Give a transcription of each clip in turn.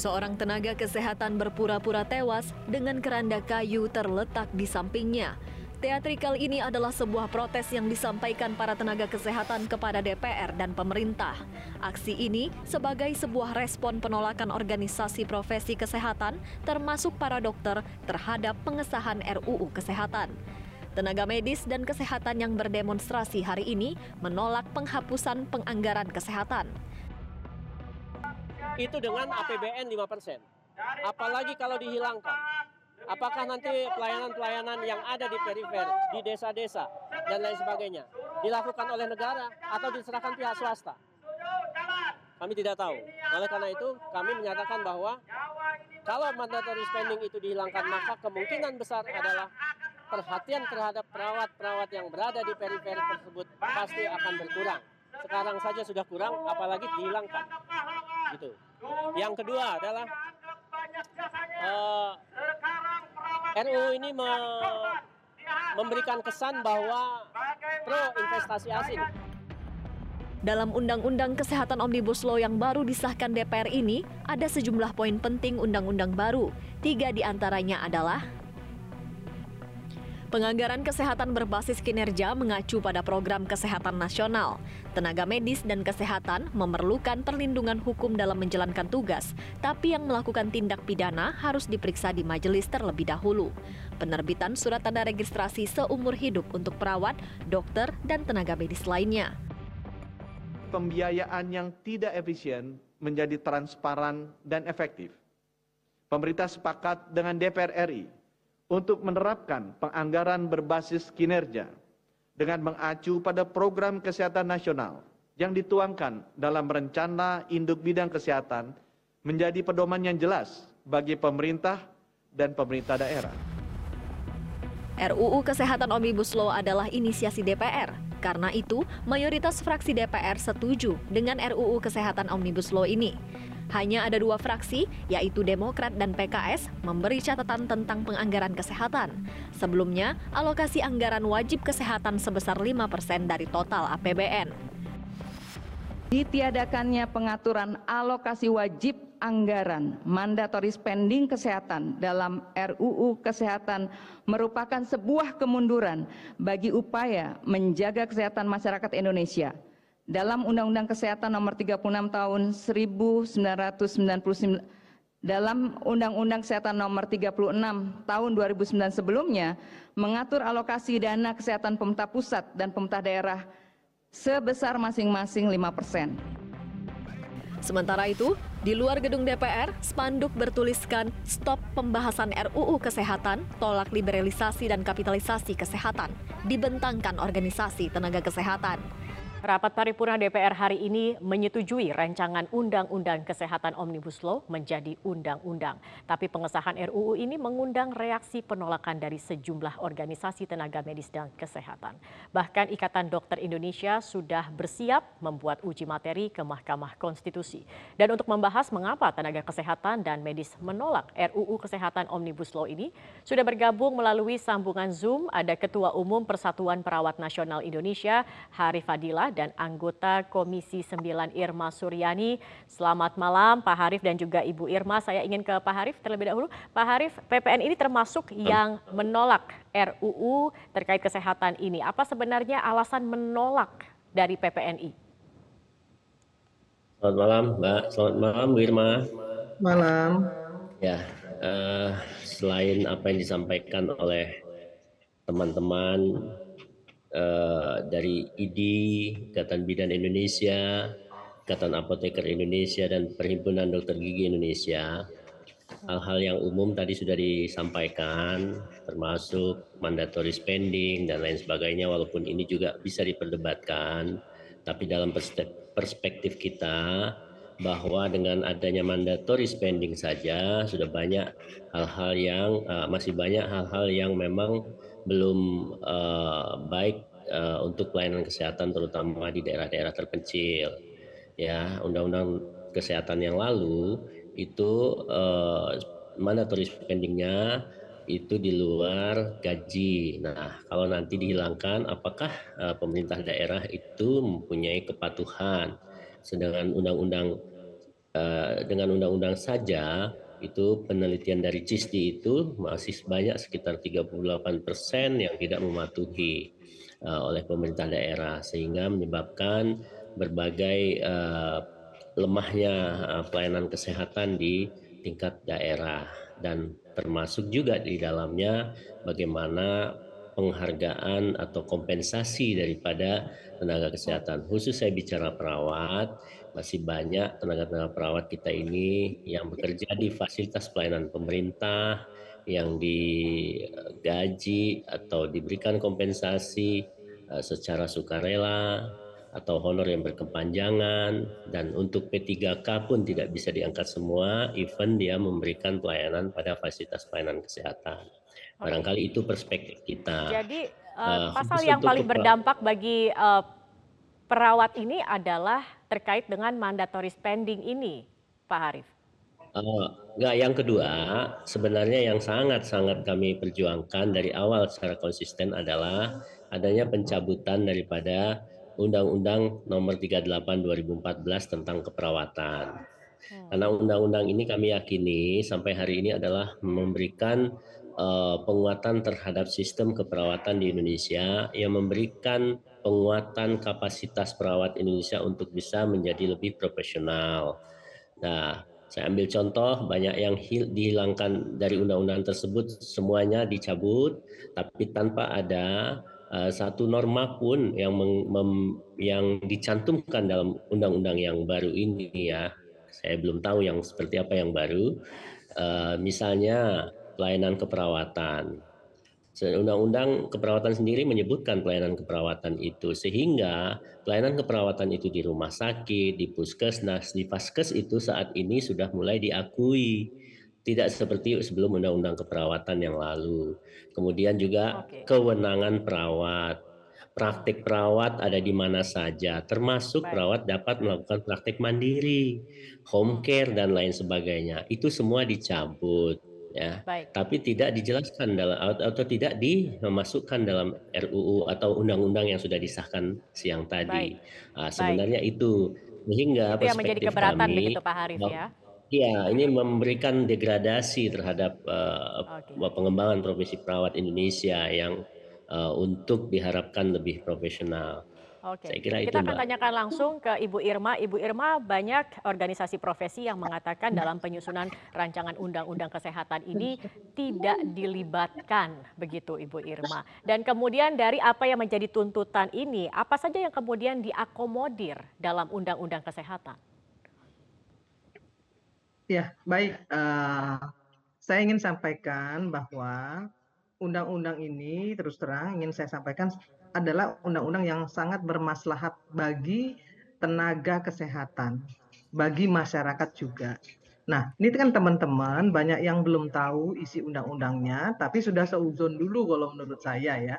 Seorang tenaga kesehatan berpura-pura tewas dengan keranda kayu terletak di sampingnya. Teatrikal ini adalah sebuah protes yang disampaikan para tenaga kesehatan kepada DPR dan pemerintah. Aksi ini sebagai sebuah respon penolakan organisasi profesi kesehatan termasuk para dokter terhadap pengesahan RUU Kesehatan. Tenaga medis dan kesehatan yang berdemonstrasi hari ini menolak penghapusan penganggaran kesehatan itu dengan APBN 5%. Apalagi kalau dihilangkan. Apakah nanti pelayanan-pelayanan yang ada di perifer, di desa-desa, dan lain sebagainya, dilakukan oleh negara atau diserahkan pihak swasta? Kami tidak tahu. Oleh karena itu, kami menyatakan bahwa kalau mandatory spending itu dihilangkan, maka kemungkinan besar adalah perhatian terhadap perawat-perawat yang berada di perifer tersebut pasti akan berkurang. Sekarang saja sudah kurang, apalagi dihilangkan. Gitu. Yang kedua adalah uh, eh, RUU ini me memberikan kesan bahwa pro investasi asing. Dalam Undang-Undang Kesehatan Omnibus Law yang baru disahkan DPR ini, ada sejumlah poin penting undang-undang baru. Tiga di antaranya adalah Penganggaran kesehatan berbasis kinerja mengacu pada program kesehatan nasional. Tenaga medis dan kesehatan memerlukan perlindungan hukum dalam menjalankan tugas, tapi yang melakukan tindak pidana harus diperiksa di majelis terlebih dahulu. Penerbitan surat tanda registrasi seumur hidup untuk perawat, dokter, dan tenaga medis lainnya. Pembiayaan yang tidak efisien menjadi transparan dan efektif. Pemerintah sepakat dengan DPR RI untuk menerapkan penganggaran berbasis kinerja dengan mengacu pada program kesehatan nasional yang dituangkan dalam rencana induk bidang kesehatan menjadi pedoman yang jelas bagi pemerintah dan pemerintah daerah. RUU Kesehatan Omnibus Law adalah inisiasi DPR. Karena itu, mayoritas fraksi DPR setuju dengan RUU Kesehatan Omnibus Law ini. Hanya ada dua fraksi, yaitu Demokrat dan PKS, memberi catatan tentang penganggaran kesehatan. Sebelumnya, alokasi anggaran wajib kesehatan sebesar 5% dari total APBN. Ditiadakannya pengaturan alokasi wajib anggaran mandatory spending kesehatan dalam RUU Kesehatan merupakan sebuah kemunduran bagi upaya menjaga kesehatan masyarakat Indonesia dalam Undang-Undang Kesehatan Nomor 36 Tahun 1999 dalam Undang-Undang Kesehatan Nomor 36 Tahun 2009 sebelumnya mengatur alokasi dana kesehatan pemerintah pusat dan pemerintah daerah sebesar masing-masing 5 persen. Sementara itu, di luar gedung DPR, spanduk bertuliskan stop pembahasan RUU Kesehatan, tolak liberalisasi dan kapitalisasi kesehatan, dibentangkan organisasi tenaga kesehatan. Rapat paripurna DPR hari ini menyetujui rancangan Undang-Undang Kesehatan Omnibus Law menjadi undang-undang. Tapi pengesahan RUU ini mengundang reaksi penolakan dari sejumlah organisasi tenaga medis dan kesehatan. Bahkan Ikatan Dokter Indonesia sudah bersiap membuat uji materi ke Mahkamah Konstitusi. Dan untuk membahas mengapa tenaga kesehatan dan medis menolak RUU Kesehatan Omnibus Law ini, sudah bergabung melalui sambungan Zoom ada Ketua Umum Persatuan Perawat Nasional Indonesia, Hari Fadila, dan anggota Komisi 9 Irma Suryani. Selamat malam Pak Harif dan juga Ibu Irma. Saya ingin ke Pak Harif terlebih dahulu. Pak Harif, PPN ini termasuk yang menolak RUU terkait kesehatan ini. Apa sebenarnya alasan menolak dari PPNI? Selamat malam, Mbak. Selamat malam, Bu Irma. Malam. Ya, uh, selain apa yang disampaikan oleh teman-teman Eh, dari IDI, Ikatan Bidan Indonesia, Ikatan Apoteker Indonesia, dan Perhimpunan Dokter Gigi Indonesia. Hal-hal yang umum tadi sudah disampaikan, termasuk mandatory spending dan lain sebagainya, walaupun ini juga bisa diperdebatkan. Tapi dalam perspektif kita, bahwa dengan adanya mandatory spending saja sudah banyak hal-hal yang uh, masih banyak hal-hal yang memang belum uh, baik uh, untuk pelayanan kesehatan terutama di daerah-daerah terpencil. Ya, undang-undang kesehatan yang lalu itu uh, mandatory spendingnya itu di luar gaji. Nah, kalau nanti dihilangkan, apakah uh, pemerintah daerah itu mempunyai kepatuhan? Sedangkan undang-undang uh, dengan undang-undang saja itu penelitian dari CISDI itu masih banyak sekitar 38 persen yang tidak mematuhi uh, oleh pemerintah daerah sehingga menyebabkan berbagai uh, lemahnya uh, pelayanan kesehatan di tingkat daerah. Dan termasuk juga di dalamnya bagaimana penghargaan atau kompensasi daripada tenaga kesehatan. Khusus saya bicara perawat, masih banyak tenaga-tenaga perawat kita ini yang bekerja di fasilitas pelayanan pemerintah yang digaji atau diberikan kompensasi uh, secara sukarela atau honor yang berkepanjangan dan untuk P3K pun tidak bisa diangkat semua even dia memberikan pelayanan pada fasilitas pelayanan kesehatan. Barangkali itu perspektif kita. Jadi uh, pasal yang paling berdampak bagi uh, perawat ini adalah terkait dengan mandatory spending ini, Pak Harif? Uh, enggak, yang kedua, sebenarnya yang sangat-sangat kami perjuangkan dari awal secara konsisten adalah adanya pencabutan daripada Undang-Undang Nomor 38 2014 tentang keperawatan. Hmm. Karena undang-undang ini kami yakini sampai hari ini adalah memberikan uh, penguatan terhadap sistem keperawatan di Indonesia yang memberikan penguatan kapasitas perawat Indonesia untuk bisa menjadi lebih profesional. Nah, saya ambil contoh banyak yang dihilangkan dari undang-undang tersebut semuanya dicabut tapi tanpa ada uh, satu norma pun yang meng, mem, yang dicantumkan dalam undang-undang yang baru ini ya. Saya belum tahu yang seperti apa yang baru. Uh, misalnya pelayanan keperawatan Undang-undang keperawatan sendiri menyebutkan pelayanan keperawatan itu sehingga pelayanan keperawatan itu di rumah sakit, di puskesmas, di paskes itu saat ini sudah mulai diakui tidak seperti sebelum undang-undang keperawatan yang lalu. Kemudian juga okay. kewenangan perawat. Praktik perawat ada di mana saja, termasuk Baik. perawat dapat melakukan praktik mandiri, home care dan lain sebagainya. Itu semua dicabut ya. Baik. Tapi tidak dijelaskan dalam atau tidak dimasukkan dalam RUU atau undang-undang yang sudah disahkan siang tadi. Nah, sebenarnya Baik. itu sehingga itu yang menjadi keberatan kami, begitu Pak Harif ya. Iya, ini memberikan degradasi terhadap uh, okay. pengembangan profesi perawat Indonesia yang uh, untuk diharapkan lebih profesional. Oke. Saya kira itu, Kita akan Mbak. tanyakan langsung ke Ibu Irma. Ibu Irma, banyak organisasi profesi yang mengatakan dalam penyusunan rancangan undang-undang kesehatan ini tidak dilibatkan, begitu Ibu Irma. Dan kemudian dari apa yang menjadi tuntutan ini, apa saja yang kemudian diakomodir dalam undang-undang kesehatan? Ya, baik. Uh, saya ingin sampaikan bahwa undang-undang ini terus terang ingin saya sampaikan adalah undang-undang yang sangat bermaslahat bagi tenaga kesehatan, bagi masyarakat juga. Nah, ini kan teman-teman banyak yang belum tahu isi undang-undangnya, tapi sudah seuzon dulu kalau menurut saya ya.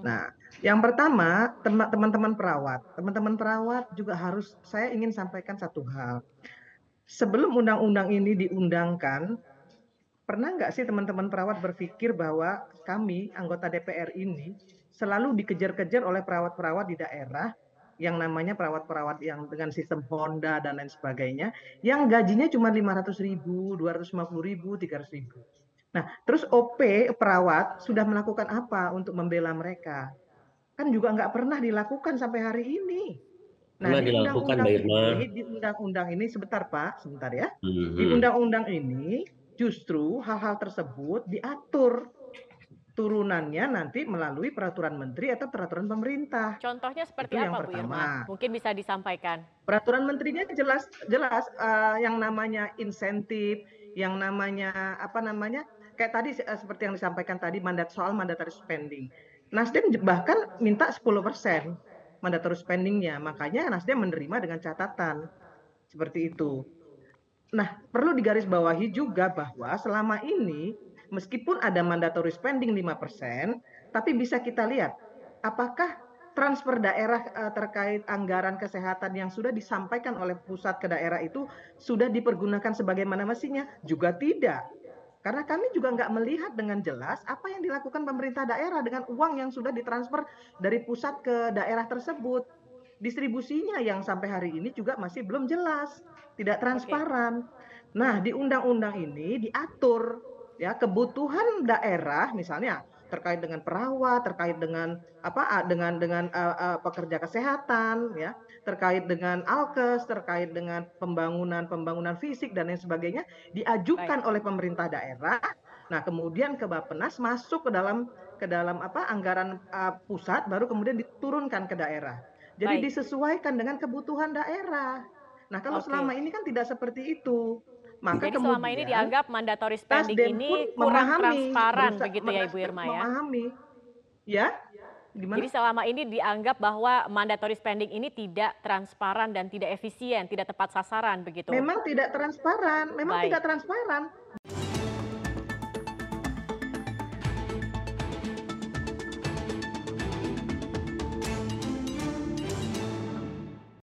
Nah, yang pertama teman-teman perawat, teman-teman perawat juga harus saya ingin sampaikan satu hal. Sebelum undang-undang ini diundangkan, pernah nggak sih teman-teman perawat berpikir bahwa kami anggota DPR ini selalu dikejar-kejar oleh perawat-perawat di daerah yang namanya perawat-perawat yang dengan sistem Honda dan lain sebagainya, yang gajinya cuma 500 ribu, 250 ribu, 300 ribu. Nah, terus OP perawat sudah melakukan apa untuk membela mereka? Kan juga nggak pernah dilakukan sampai hari ini. Nah, di undang-undang ini, di undang-undang ini sebentar Pak, sebentar ya. Di undang-undang ini justru hal-hal tersebut diatur turunannya nanti melalui peraturan menteri atau peraturan pemerintah. Contohnya seperti Itu apa, Bu Irma? Mungkin bisa disampaikan. Peraturan menterinya jelas jelas uh, yang namanya insentif, yang namanya apa namanya? Kayak tadi uh, seperti yang disampaikan tadi mandat soal mandatory spending. Nasdem bahkan minta 10% mandatory spendingnya, makanya Nasdem menerima dengan catatan seperti itu. Nah, perlu digarisbawahi juga bahwa selama ini meskipun ada mandatory spending 5%, tapi bisa kita lihat apakah transfer daerah uh, terkait anggaran kesehatan yang sudah disampaikan oleh pusat ke daerah itu sudah dipergunakan sebagaimana mestinya? Juga tidak. Karena kami juga nggak melihat dengan jelas apa yang dilakukan pemerintah daerah dengan uang yang sudah ditransfer dari pusat ke daerah tersebut. Distribusinya yang sampai hari ini juga masih belum jelas, tidak transparan. Nah, di undang-undang ini diatur ya kebutuhan daerah misalnya terkait dengan perawat, terkait dengan apa dengan dengan uh, uh, pekerja kesehatan ya, terkait dengan alkes, terkait dengan pembangunan pembangunan fisik dan lain sebagainya diajukan Baik. oleh pemerintah daerah. Nah, kemudian ke Bappenas masuk ke dalam ke dalam apa anggaran uh, pusat baru kemudian diturunkan ke daerah. Jadi Baik. disesuaikan dengan kebutuhan daerah. Nah, kalau okay. selama ini kan tidak seperti itu. Maka Jadi selama ini dianggap mandatory spending ini kurang memahami, transparan begitu ya Ibu Irma ya? Memahami. Ya, Gimana? Jadi selama ini dianggap bahwa mandatory spending ini tidak transparan dan tidak efisien, tidak tepat sasaran begitu. Memang tidak transparan, memang Baik. tidak transparan.